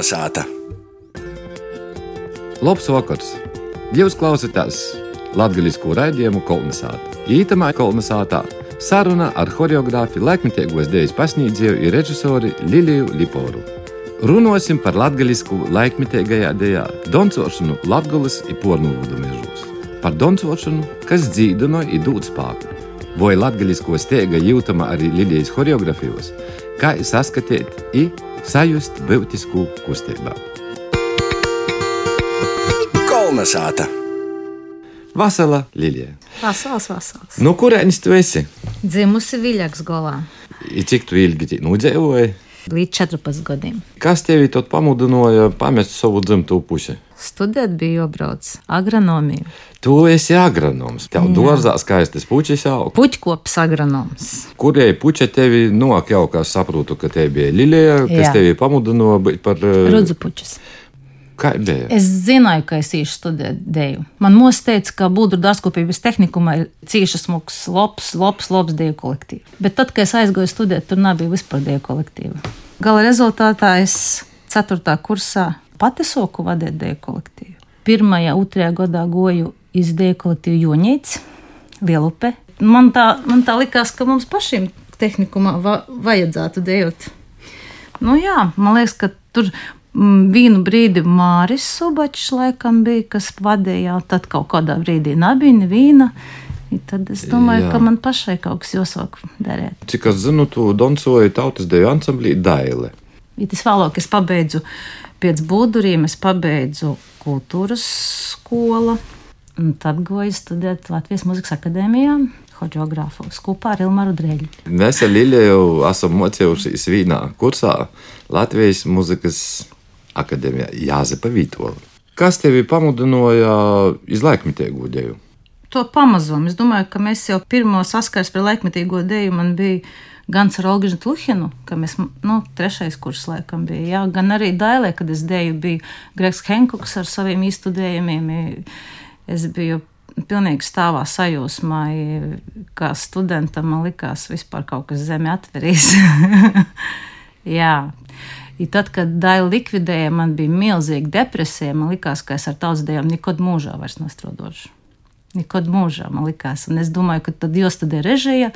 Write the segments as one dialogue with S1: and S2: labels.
S1: Kalnasāta!
S2: Labs vakars! Jūs klausāties Latvijas raidījumu Kolnesāta. Ītamā Kolnesātā saruna ar choreogrāfu laikmetīgos dēļas pasniedzēju ir režisori Liliju Liporu. Runāsim par latviešu laikmetīgajā dēļā, doncošanu Latvijas un pornogrāfiju mežos. Par doncošanu, kas dzīvino un dod spēku. Vai latviešu steiga jūtama arī Lilijas choreogrāfijos, kā saskatīt un sajust būtisku kustību.
S1: Kolnasāta!
S2: Vasala Lilija.
S3: Vasals, vasals.
S2: No kurienes tu esi?
S3: Dzimusi Viļaks golā
S2: I cik tu ilgi nudzīvoji?
S3: Līdz 14 gadiem.
S2: Kas tevi tad pamudināja pamest savu dzimto pusi?
S3: Studēt bija jābrauc agronomiju.
S2: Tu esi agronoms. Tev
S3: Jā.
S2: dārzā skaistas puķis aug.
S3: Puķkops agronoms.
S2: Kurie puķi tevi nok jau, kā saprotu, ka tev bija Lilija, kas
S3: Jā.
S2: tevi pamudināja būt par... eh,
S3: Rudzu puķis.
S2: Kā bija?
S3: Es zināju, ka es īši studēju dēļu. Man mūs teica, ka Budru dārzkopības tehnikumā ir cīši smuks, labs, labs, labs dēļu kolektīvs. Bet tad, kad es aizgāju studēt, tur nebija vispār dēļu kolektīva. Gala rezultātā es 4. kursā pati soku vadīt dēļu kolektīvu. Pirmajā, otrajā gadā goju iz dēļu kolektīvu Joņēts, Lielupe. Man tā, man tā likās, ka mums pašiem tehnikumā va vajadzētu dējot. Nu, jā, man liekas, ka tur vienu brīdi Māris Subačs laikam bija, kas vadīja, tad kaut kādā brīdī neviena. I Tad es domāju,
S2: Jā.
S3: ka man pašai kaut kas jāsāk darīt.
S2: Cik es zinu, tu doncoji tautas deju ansamblī Daile.
S3: Ja tas vēlāk, es pabeidzu pēc būduriem, es pabeidzu kultūras skolu, un tad goju studēt Latvijas Mūzikas akadēmijā, hoģogrāfos kopā ar Ilmaru Dreļu.
S2: Mēs ar Liliju esam mocījušies vienā kursā Latvijas Mūzikas akadēmijā Jāzepa Vītola. Kas tevi pamudināja izlaikmitīgu deju?
S3: to pamazām. Es domāju, ka mēs jau pirmo saskars par laikmetīgo dēļu man bija gan ar Olgu Tuhinu, ka mēs, nu, trešais kurs laikam bija, jā, gan arī Dailē, kad es dēju, bija Gregs Henkuks ar saviem izstudējumiem. Es biju pilnīgi stāvā sajūsmā, kā studentam man likās vispār kaut kas zemi atverīs. jā. I tad, kad Daila likvidēja, man bija milzīga depresija. Man likās, ka es ar tautas dēļiem nekad mūžā vairs nestrādāšu. Nekad mūžā man likās. Un es domāju, ka tad jāstudē režija.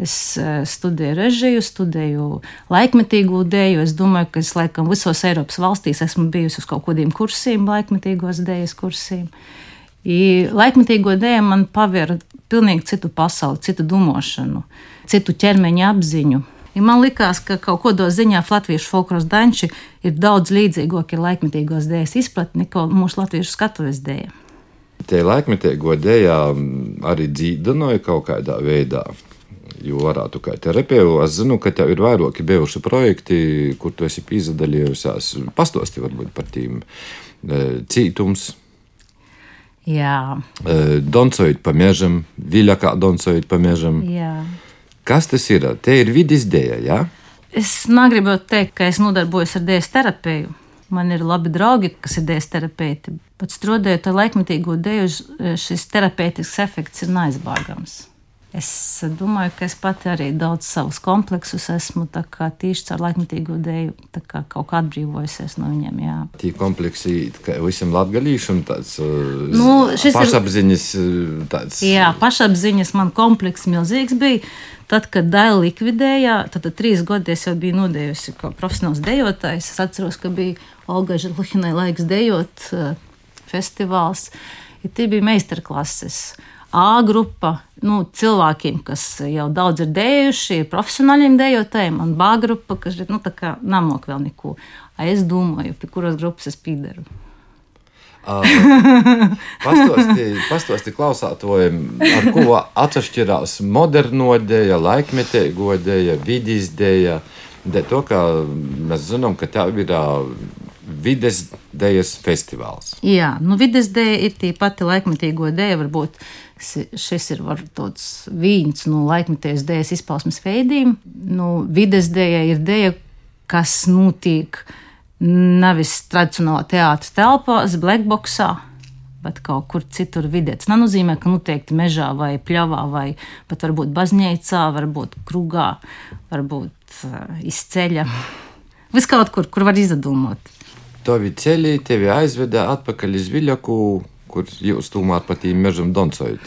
S3: Es eh, studēju režiju, studēju laikmetīgo dēļu. Es domāju, ka es laikam visos Eiropas valstīs esmu bijusi uz kaut kādiem kursiem, laikmetīgos dēļas kursiem. I laikmetīgo dēļu man pavēra pilnīgi citu pasauli, citu domāšanu, citu ķermeņa apziņu. Ja man liekas, ka kaut kādā ziņā latviešu folkloras danči ir daudz līdzīgāki laikmetīgos dēļas izpratni nekā mūsu latviešu skatuves dēļa.
S2: Tie laikmetīgo dejā arī dzīvinoja kaut kādā veidā. Jo varētu kā terapeitu, es zinu, ka tev ir vairāki bijuši projekti, kur tu esi piedalījusies. Pastāsti varbūt par tiem e, cītums,
S3: Jā,
S2: e, doncojot pa mežam, viļakā doncojot pa mežam.
S3: jā.
S2: Kas tas ir? Te ir vidis dēļa? Ja?
S3: Es negribu teikt, ka es nodarbojos ar dēļas terapiju. Man ir labi draugi, kas ir dēļas terapeiti. Pat strādājot ar laikmetīgo dēļu, šis terapeitisks efekts ir neaizbāgams. Es domāju, ka es pati arī daudz savus kompleksus esmu kā tīši caur laikmetīgo dēļu tā kā kaut kā atbrīvojusies no viņiem. Jā.
S2: Tie kompleksi, kā visam latgalīšam, tāds
S3: Nu, šis ir-
S2: pašapziņas, tāds.
S3: Jā, pašapziņas man komplekss milzīgs bija. Tad, kad Daila likvidēja, tad, tad trīs gadus es jau biju nodējusi kā profesionāls dejotājs. Es atceros, ka bija Olga Žilhinai laiks dejot eh, festivāls. Ja tie bija meistarklases. A grupa nu, cilvēkiem, kas jau daudz ir dējuši, ir profesionāļiem dejotājiem, un B grupa, kas nu, tā kā namok vēl neko. Es domāju, pie kuras grupas es pīdaru.
S2: Pastāsti, pastāsti klausātojiem, ar ko atšķirās moderno dēļa, laikmetīgo dēļa, vidīs dēļa. De to, ka mēs zinām, ka tā ir vides dēļas festivāls.
S3: Jā, nu, vides dēļ ir tie pati laikmetīgo dēļ. Varbūt šis ir tāds viens no laikmetīgās dēļas izpausmes veidiem. Nu, vides dēļ ir dēļ, kas notiek nevis tradicionālā teātris telpās, blackboxā. Bet kaut kur citur vidē. Tas nenozīmē, ka noteikti mežā vai pļavā, vai pat varbūt baznīcā, varbūt krugā, varbūt uh, izceļā. Vis kaut kur, kur var izdomāt.
S2: Tavi ceļi tevi aizveda atpakaļ uz Viļaku, kur jūs tomēr pat īm mežam doncojat.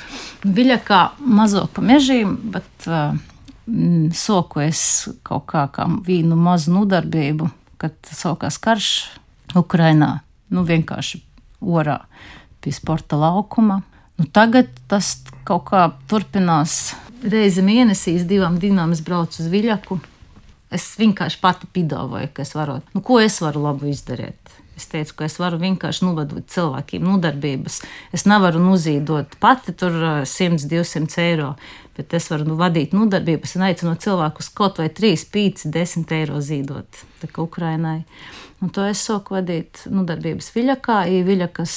S3: Viļakā mazāk pa mežiem, bet uh, soku es kaut kā kā vīnu mazu nodarbību, kad sākās karš Ukrainā. Nu, vienkārši orā pie sporta laukuma. Nu, tagad tas kaut kā turpinās. Reizi mēnesī, divām dienām es braucu uz Viļaku. Es vienkārši pati piedāvāju, ka es varu, nu, ko es varu labu izdarīt. Es teicu, ka es varu vienkārši novadīt cilvēkiem nodarbības. Es nevaru nozīdot pati tur 100, 200 eiro, bet es varu nu, vadīt nodarbības un aicinot cilvēkus kaut vai 3, 5, 10 eiro zīdot Ukrainai. Un to es sāku vadīt nodarbības Viļakā, Viļakas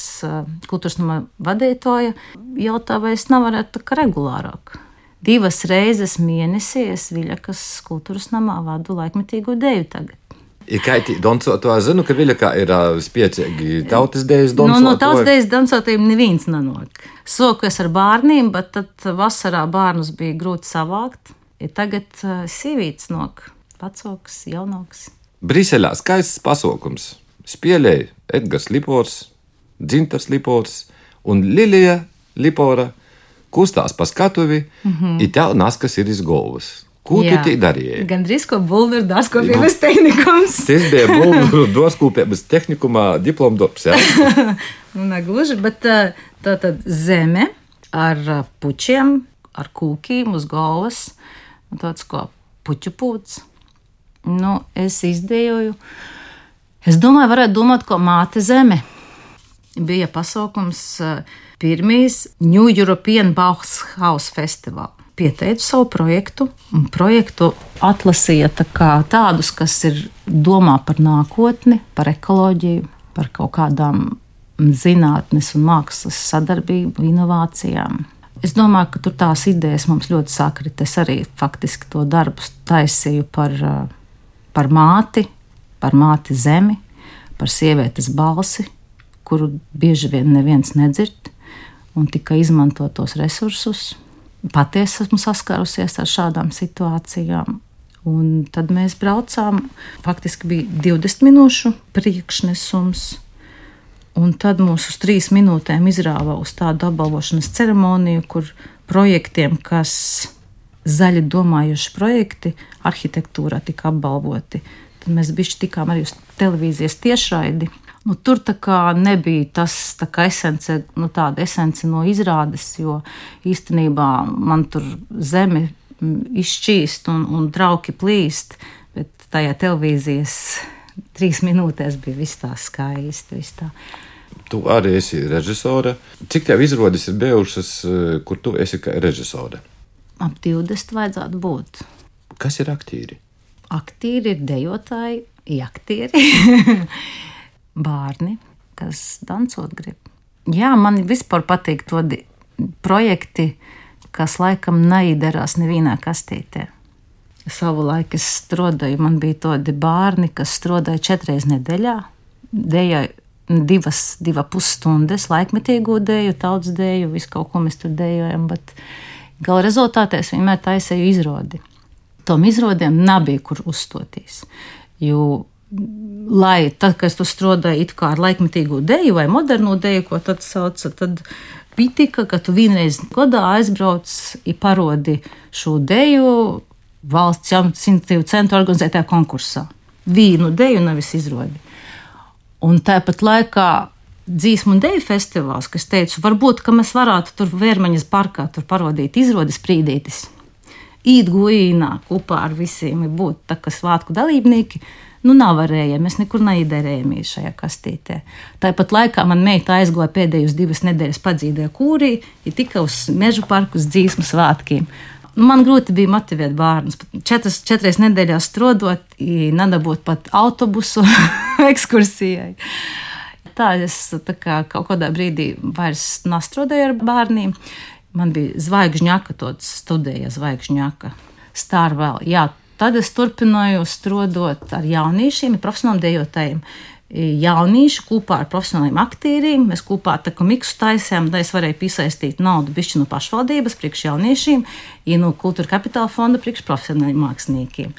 S3: kultūras nama vadītāja. Jautā, vai es nevarētu tā kā regulārāk. Divas reizes mēnesī es Viļakas kultūras namā vadu laikmetīgo deju tagad.
S2: Ir kaitīgi doncot, to zinu, ka Viļakā ir spiecīgi tautas dēļas doncot.
S3: No, no tautas dēļas doncotiem neviens nenok. Soku es ar bērniem, bet tad vasarā bērnus bija grūti savākt. Ja tagad sīvīts nok, vecāks, jaunāks.
S2: Briselē skaists pasaukums. Spēlēja Edgars Lipors, Dzintars Lipors un Lilija Lipora kustās pa skatuvi, mm -hmm. it jau nas, kas ir iz galvas. Ko Jā. tu darīji?
S3: Gan drīz ko bulvāru dārzkopības tehnikums.
S2: Tas bija bulvāru dārzkopības tehnikumā diploma darbs.
S3: nu, negluži, bet tā tad zeme ar puķiem, ar kūkiem uz galvas, un tāds kā puķu pūts. Nu, es izdējoju. Es domāju, varētu domāt, ko māte zeme. Bija pasaukums pirmīs New European Bauhaus Festival pieteicu savu projektu, un projektu atlasīja tā tādus, kas ir domā par nākotni, par ekoloģiju, par kaut kādām zinātnes un mākslas sadarbību, inovācijām. Es domāju, ka tur tās idejas mums ļoti sakrit. Es arī faktiski to darbu taisīju par, par māti, par māti zemi, par sievietes balsi, kuru bieži vien neviens nedzird, un tika izmantot tos resursus, patiesi esmu saskārusies ar šādām situācijām. Un tad mēs braucām, faktiski bija 20 minūšu priekšnesums. Un tad mūs uz trīs minūtēm izrāva uz tādu apbalvošanas ceremoniju, kur projektiem, kas zaļi domājuši projekti, arhitektūrā tika apbalvoti. Tad mēs bišķi tikām arī uz televīzijas tiešraidi Nu, tur nebija tas tā esence, nu, tāda esence no izrādes, jo īstenībā man tur zeme izšķīst un, un trauki plīst, bet tajā televīzijas trīs minūtēs bija viss tā skaisti. Viss tā.
S2: Tu arī esi režisore. Cik tev izrādes ir bijušas, kur tu esi kā režisore?
S3: Ap 20 vajadzētu būt.
S2: Kas ir aktīri?
S3: Aktīri ir dejotāji, aktieri. bērni, kas dancot grib. Jā, man vispār patīk to projekti, kas laikam neīderās nevienā kastītē. Savu laiku es strādāju, man bija tādi bērni, kas strādāja četras nedēļā, dēļa divas, divas pusstundas, laikmetīgo dēļu, tautas dēļu, visu kaut ko mēs tur dējojam, bet gala rezultātā es vienmēr taisīju izrādi. Tom izrādēm nebija kur uzstoties, jo lai tad, kad tu strādāji it kā ar laikmetīgo deju vai modernu deju, ko tad sauca, tad pitika, ka tu vienreiz gadā aizbrauc parodi šo deju valsts jaunatīstības centra organizētajā konkursā. Vīnu deju nevis izrodi. Un tāpat laikā dzīsmu un deju festivāls, kas teica, varbūt, mēs varētu tur Vērmaņas parkā tur parodīt izrādes sprīdītis. Īt gojīnā kopā ar visiem būt tā kā svātku dalībnieki nu, nav varējami. Mēs nekur neiderējamies šajā kastītē. Tāpat laikā man meita aizgāja pēdējos divas nedēļas padzīdē kūrī, ja tika uz meža parku uz dzīsmu svētkiem. Nu, man grūti bija motivēt bērnus. Četras, četras nedēļās strādājot, nedabūt pat autobusu ekskursijai. Tā es tā kā, kaut kādā brīdī vairs nestrādāju ar bērniem. Man bija zvaigžņaka, tāds studēja zvaigžņaka. Stāra vēl, jā, Tad es turpināju strādāt ar jauniešiem, profesionāliem dejotājiem. jaunieši kopā ar profesionāliem aktieriem. Mēs kopā tā kā miksu taisījām, lai es varēju piesaistīt naudu bišķi no pašvaldības priekš jauniešiem, ja no kultūra kapitāla fonda priekš profesionāliem māksliniekiem.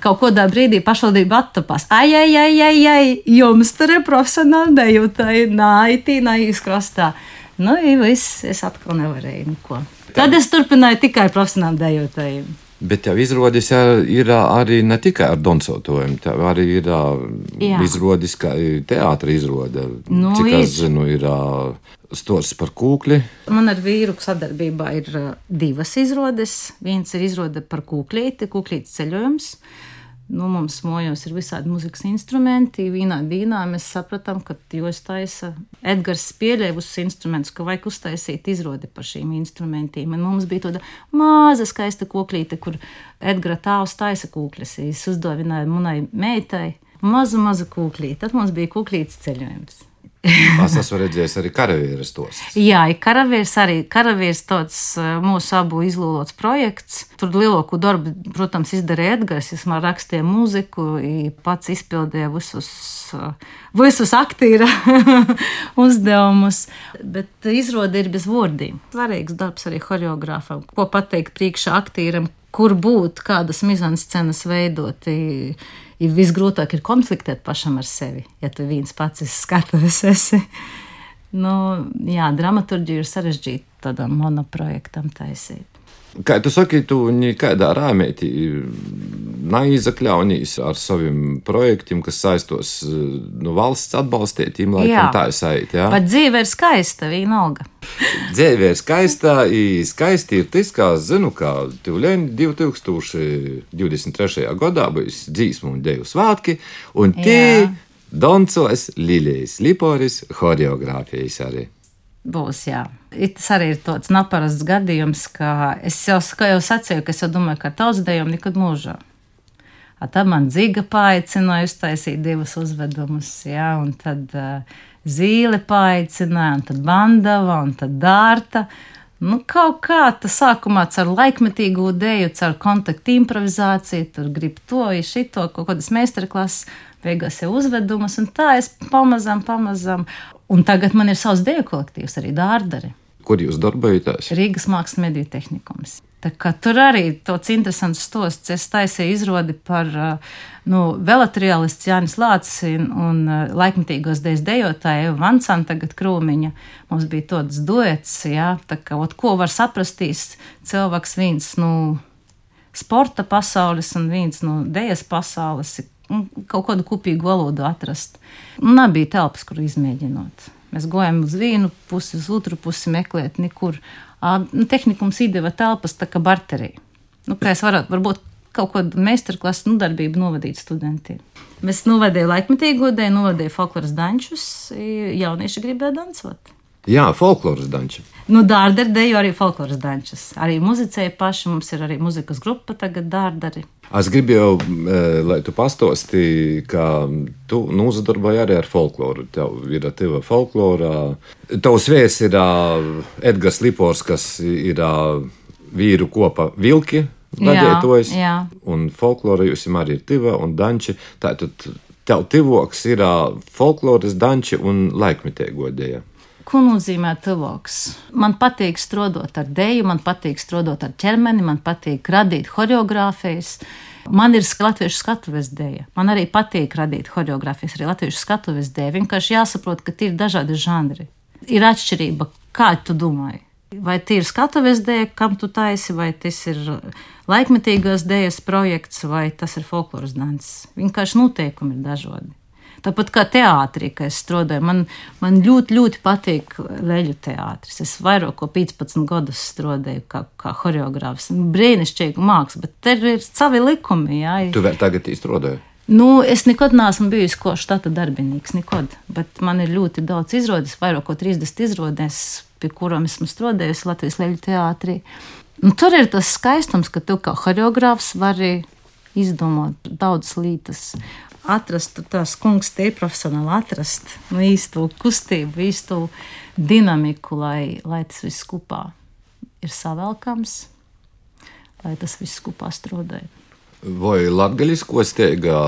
S3: Kaut kādā brīdī pašvaldība attapās, ai, ai, ai, ai, ai jums tur ir profesionāli dejotāji, naitī, naijas krastā. Nu, ja viss, es atkal nevarēju neko. Tad es turpināju tikai ar profesionāliem dejotājiem.
S2: Bet jau izrādās, ja ir arī ne tikai ar donsotojumu, tā arī ir izrādās, ka teātris izrāda. Nu, Cik es zinu, ir stors par kūkli.
S3: Man ar vīru sadarbībā ir divas izrādes. Viens ir izrāde par kūklīti, kūklītes ceļojums. Nu, mums mojos ir visādi muzikas instrumenti. Vienā dienā mēs sapratām, ka jos taisa Edgars pieļēvusi instrumentus, ka vajag uztaisīt izrādi par šīm instrumentiem. Un mums bija tāda maza skaista koklīte, kur Edgara tāvs taisa kūkļus. Es uzdāvināju manai meitai mazu, mazu kūklīti. Tad mums bija kūklītes ceļojums.
S2: Es esmu redzējis arī karavīrus tos.
S3: Jā, karavīrs arī karavīrs tāds mūsu abu izlūlots projekts. Tur lielāko darbu, protams, izdarīja Edgars. Viņš man rakstīja mūziku, pats izpildīja visus, visus aktīra uzdevumus. Bet izrāde ir bez vārdiem. Svarīgs darbs arī choreogrāfam. Ko pateikt priekšā aktīram, kur būt, kādas mizanscenas veidot ja visgrūtāk ir konfliktēt pašam ar sevi, ja tu viens pats esi skatuves esi. Nu, jā, dramaturģija ir sarežģīta tādam monoprojektam taisīt.
S2: Kā tu saki, tu nekādā rāmētī neizakļaunīs ar saviem projektiem, kas saistos nu, valsts atbalstītiem, laikam tā ir saita. Jā,
S3: pat dzīve ir skaista, vienalga.
S2: dzīve ir skaista, skaisti ir tas, kā zinu, ka Tūlēni 2023. gadā būs dzīsmu un deju svātki, un tie Doncos Lilijas Liporis choreogrāfijas arī.
S3: Būs, jā. Tas arī ir tāds neparasts gadījums, ka es jau, jau sacīju, ka es jau domāju, ka ar tautsdejumu nekad mūžā. A tad man dziga paaicināja uztaisīt divus uzvedumus, jā, un tad uh, zīle paaicināja, un tad bandava, un tad dārta. Nu, kaut kā tas sākumā ar laikmetīgu dēļu, ar kontaktu improvizāciju, tur grib to, šito, kaut kādas meistarklases, beigās jau uzvedumus, un tā es pamazām, pamazām. Un tagad man ir savs dēļu kolektīvs, arī Dārdari.
S2: Kur jūs darbojaties?
S3: Rīgas mākslas mediju tehnikums. Tur arī tāds interesants stosts. Es taisīju izrādi par nu, velatrialistu Jānis Lācis un laikmatīgos dēļas dejotāju Vansānu tagad krūmiņa. Mums bija tāds duets, jā, tā kā, ot, ko var sapratīs cilvēks viens, nu, sporta pasaules un viens no nu, dēļas pasaules, kaut kādu kopīgu valodu atrast. Un nebija telpas, kur izmēģināt. Mēs gājām uz vienu pusi, uz otru pusi meklēt, nekur. Nu, tehnikums iedeva telpas tā kā barterī. Nu, kā es varētu, varbūt kaut kādu meistarklases nu, darbību novadīt studentiem. Mēs novadījām laikmetīgo dēļu, novadījām folkloras dančus, jaunieši gribēja dancot.
S2: Jā, folkloras danči.
S3: Nu, Dārderi dejo arī folkloras dančus. Arī muzicēja paši, mums ir arī muzikas grupa tagad Dārderi.
S2: Es gribēju, eh, lai tu pastāstīji, ka tu nozadarbojies arī ar folkloru. Tev ir tava folklora. Tavs viesis ir Edgars Lipors, kas ir vīru kopa vilki. Laģētojas, jā, jā. Un folklora jūs arī ir tiva un danči. Tātad tev tivoks ir folkloras danči un laikmetēgo dēļ.
S3: Ko nozīmē tuvāks? Man patīk strādāt ar dēļu, man patīk strādāt ar ķermeni, man patīk radīt choreogrāfijas. Man ir latviešu skatuves dēļa. Man arī patīk radīt choreogrāfijas, arī latviešu skatuves dēļ. Vienkārši jāsaprot, ka ir dažādi žanri. Ir atšķirība, kā tu domāji. Vai tie ir skatuves dēļ, kam tu taisi, vai tas ir laikmetīgās dēļas projekts, vai tas ir folkloras danses. Vienkārši noteikumi ir dažādi. Tāpat kā teātrī, ka es strādāju, man, man ļoti, ļoti patīk leļu teātris. Es vairāk ko 15 gadus strādāju kā, kā choreogrāfs. Brīnišķīga māksla, bet te ir savi likumi. Jā.
S2: Tu vēl tagad strādāji?
S3: Nu, es nekad neesmu bijis ko štata darbinīgs, nekad. Bet man ir ļoti daudz izrādes, vairāk kā 30 izrādes, pie kurām esmu strādājusi Latvijas Leļu teātrī. Nu, tur ir tas skaistums, ka tu kā choreogrāfs vari izdomāt daudzas lietas atrast, tās kungs te ir profesionāli atrast nu, īstu kustību, īstu dinamiku, lai, lai tas viss kopā ir savelkams, lai tas viss kopā strādē.
S2: Vai latgaļisko steigā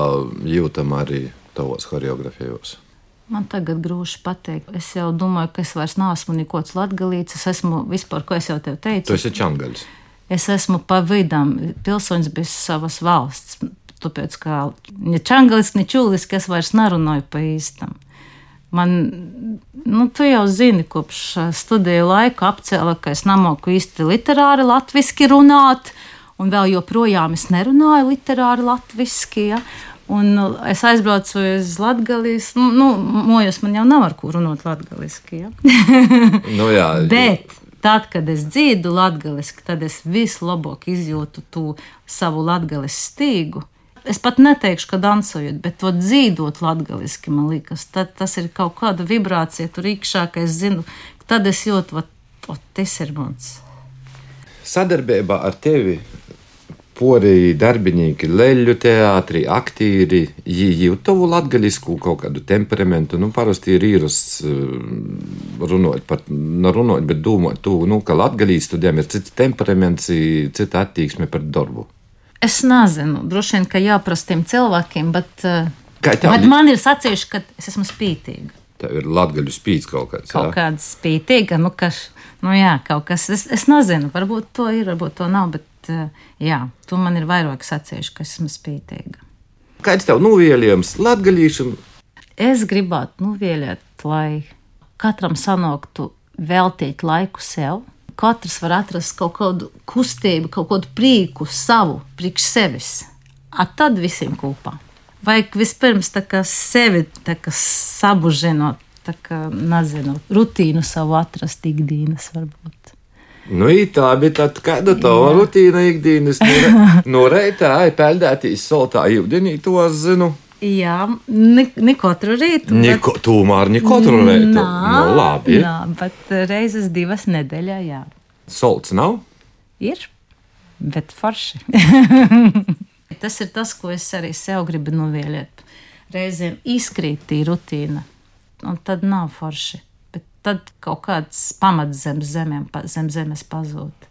S2: jūtam arī tavos choreogrāfijos?
S3: Man tagad grūti pateikt. Es jau domāju, ka es vairs neesmu nekods latgalīts. Es esmu vispār, ko es jau tev teicu.
S2: Tu esi čangaļs.
S3: Es esmu pa vidam pilsonis bez savas valsts. Tāpēc, kā ne čangalis, ne čūlis, es vairs nerunāju pa īstam. Man, nu, tu jau zini, kopš studiju laika apcēla, ka es nemoku īsti literāri latviski runāt, un vēl joprojām es nerunāju literāri latviski. Ja? Un nu, es aizbraucu uz Latvijas, nu, nu mojos man jau nav ar ko runāt latviešu. Ja?
S2: nu, jā,
S3: Bet tad, kad es dziedu latviešu, tad es vislabāk izjūtu to savu latviešu stīgu. Es pat neteikšu, ka dansojot, bet to dzīvot latviešu, man liekas, tad tas ir kaut kāda vibrācija tur iekšā, ka es zinu, tad es jūtu, ka tas ir mans.
S2: Sadarbībā ar tevi pori darbinieki, leļu teātri, aktīri, jūtavu latgaļisku kaut kādu temperamentu. Nu, parasti ir īrus eh, runājot par, nu, runājot, bet domājot, tu, nu, ka latgaļīs studijām ir cits temperaments, cita attieksme par darbu.
S3: Es nezinu, droši vien, ka jāprast tiem cilvēkiem, bet, eh, bet man ir sacījuši, ka es esmu spītīga.
S2: Tev ir latgaļu spīts kaut kāds.
S3: Kaut
S2: jā?
S3: kāda spītīga, nu, kas, nu jā, kaut kas, es, es nezinu, varbūt to ir, varbūt to nav, bet jā, tu man ir vairāk sacījuši, ka esmu spītīga.
S2: Kāds tev nuvielījums latgaļīšam?
S3: Es gribētu nuvielēt, lai katram sanāktu veltīt laiku sev. Katrs var atrast kaut kādu kustību, kaut kādu prieku savu, priekš sevis. A tad visiem kopā. Vajag vispirms sevi sabužinot, tā kā, nezinu, rutīnu savu atrast ikdienas varbūt.
S2: Nu, tā bija tāda kāda tava rutīna ikdienas. No reitā peldētīs soltā ūdenī, to es zinu.
S3: Jā, ne, ne katru rītu.
S2: Niko, bet... Tomēr ne katru reitu.
S3: Nā,
S2: nu, labi.
S3: Nā, bet reizes divas nedēļā, jā.
S2: Solts nav?
S3: Ir, bet forši. tas ir tas, ko es arī sev gribu novielēt. Reizēm izkrīt tī rutīna, un tad nav forši tad kaut kāds pamats zem, zemiem, zem zemes pazūd.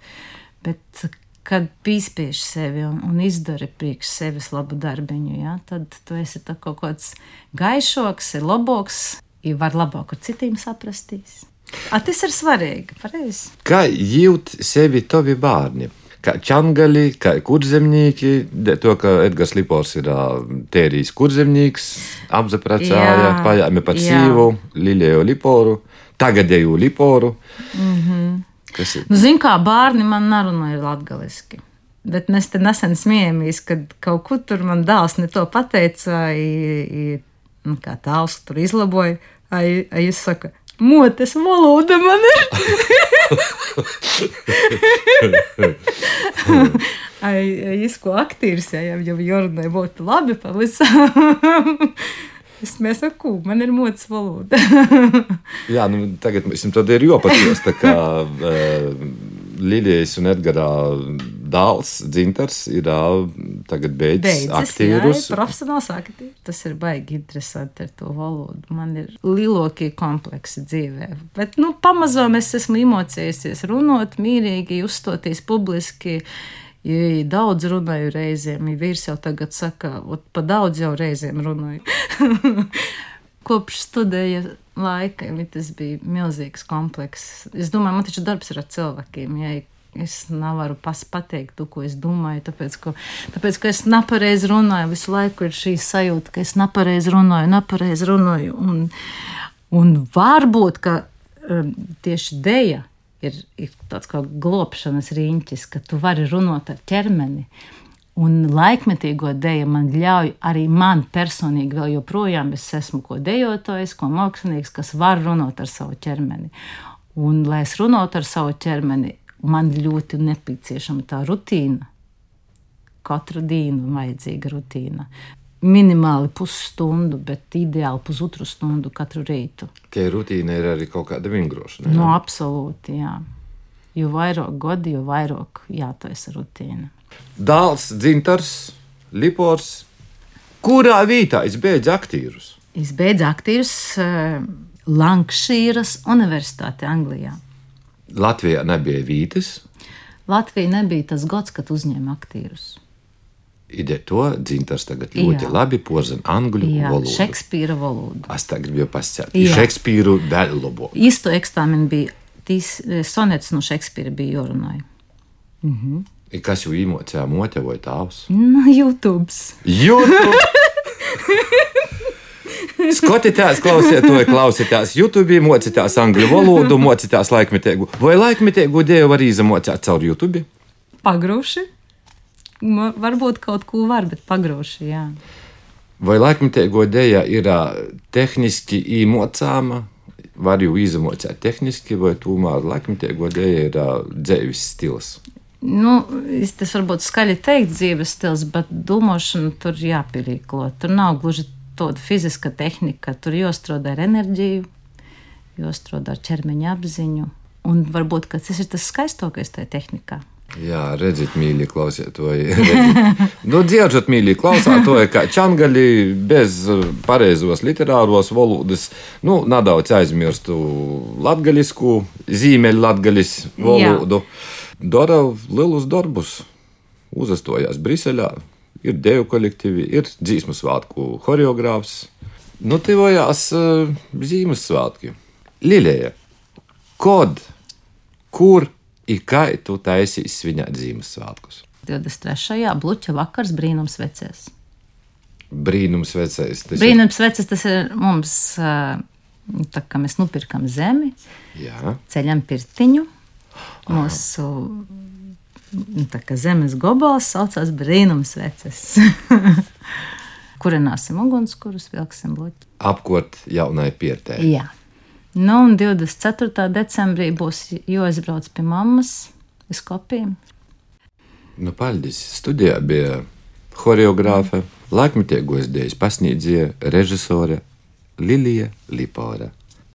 S3: Bet, kad pīspiež sevi un, un izdari priekš sevis labu darbiņu, ja, tad tu esi kaut kāds gaišoks, ir labāks, ir var labāk ar citiem saprastīs. A, tas ir svarīgi, pareizi.
S2: Kā jūt sevi tavi bērni? Kā čangali, kā kurzemnieki, to, ka Edgars Lipors ir tērijas kurzemnieks, apzapracāja, pajāmi par sīvu, Lilējo Liporu tagadēju liporu. Mm -hmm.
S3: Nu, Zinu, kā bērni man narunāja latgaliski. Bet mēs te nesen smiejamies, kad kaut kur tur man dēls ne to pateica, i, i, nu, kā tāls tur izlaboja. Ai, ai es saku, motes valoda man ir. ai, ai, es ko aktīrs, ja jau jorunai būtu labi pavisam. Es saku, man ir mocis valoda.
S2: Jā, nu, tagad mums ir jopaties. Tā kā uh, Lilijas un Edgara dēls, Dzintars, ir tagad beidzis, aktierus.
S3: Jā, profesionāls aktieris. Tas ir baigi interesanti ar to valodu. Man ir lielākie kompleksi dzīvē. Bet, nu, pamazām es esmu emocējusies runāt mīrīgi, uzstoties publiski. Ja daudz runāju reizēm, ja vīrs jau tagad saka, pa daudz jau reizēm runāju. Kopš studēja laika tas bija milzīgs komplekss. Es domāju, man taču darbs ir ar cilvēkiem. Ja es nevaru pateikt to, ko es domāju, tāpēc, ka, tāpēc, ka es nepareizi runāju. Visu laiku ir šī sajūta, ka es nepareizi runāju, nepareizi runāju. Un, un varbūt, ka um, tieši dēļa ir, ir tāds kā glābšanas riņķis, ka tu vari runāt ar ķermeni. Un laikmetīgo dēļu man ļauj arī man personīgi, vēl joprojām es esmu ko dejotājs, ko mākslinieks, kas var runāt ar savu ķermeni. Un, lai es runātu ar savu ķermeni, man ļoti nepieciešama tā rutīna. Katru dienu vajadzīga rutīna minimāli pusstundu, bet ideāli pusotru stundu katru rītu.
S2: Tie rutīna ir arī kaut kāda vingrošana.
S3: No, absolūti, jā. Jo vairāk gadi, jo vairāk jātaisa rutīna.
S2: Dāls, dzintars, lipors. Kurā vietā es beidzu aktierus?
S3: Es beidzu aktierus uh, Lankšīras Universitāte Anglijā.
S2: Latvijā nebija vītas.
S3: Latvija nebija tas gads, kad uzņēma aktierus.
S2: Ideja to dzintars tagad ļoti
S3: Jā.
S2: labi porzina angļu
S3: Jā,
S2: valodu.
S3: Šekspīra valodu.
S2: Es tagad gribēju pasakāt. Šekspīru vēl labo.
S3: Īsto eksāmenu bija tīs eh, sonets no Šekspīra bija jārunāja.
S2: I Kas jau īmocēja mote vai tāvs?
S3: No YouTube.
S2: YouTube! Skotieties, klausieties, klausieties, YouTube, mocītās angļu valodu, mocītās laikmetīgu. Vai laikmetīgu dievu var izmocīt caur YouTube?
S3: Pagrūši. Ma- Varbūt kaut ko var, bet pagrūši, jā.
S2: Vai laikmetīgo dēļa ir tehniski īmocāma? Var jau izmocīt tehniski, vai tomēr laikmetīgo dēļa ir dzīves stils?
S3: Nu, tas varbūt skaļi teikt dzīves stils, bet domāšana tur jāpielīko. Tur nav gluži tāda fiziska tehnika, tur jāstrādā ar enerģiju, jāstrādā ar ķermeņa apziņu. Un varbūt ka tas ir tas skaistākais tajā tehnikā.
S2: Jā, redziet, mīļi, klausiet, to nu, dzirdot, mīļi, klausāt to, kā čangaļi bez uh, pareizos literāros valodas, nu, nedaudz aizmirstu latgaļisku, zīmeļu latgaļis valodu. Dara lielus darbus, uzastojās Briselē, ir deju kolektīvi, ir dzīsmu svētku horeogrāfs. Nu, tivojās uh, zīmes svētki. Lilija, kod, kur ir kā tu taisīsi svinēt zīmes svētkus?
S3: 23. bluķa vakars brīnums vecēs.
S2: Brīnums vecais. Tas
S3: Brīnums vecais tas ir mums, ā, tā kā mēs nopirkam zemi,
S2: ir. Jā,
S3: ceļam pirtiņu. Mūsu tā kā zemes gobals saucās brīnums veces. Kurināsim ugunskurus, vilksim bloķi.
S2: apkot jaunai pietē.
S3: Jā. Nu, un 24. decembrī būs jāizbrauc pie mammas uz kopiem.
S2: Nu, paldies. Studijā bija horeogrāfe, laikmetiegos dēļas pasniedzēja režisore Lilija Lipora.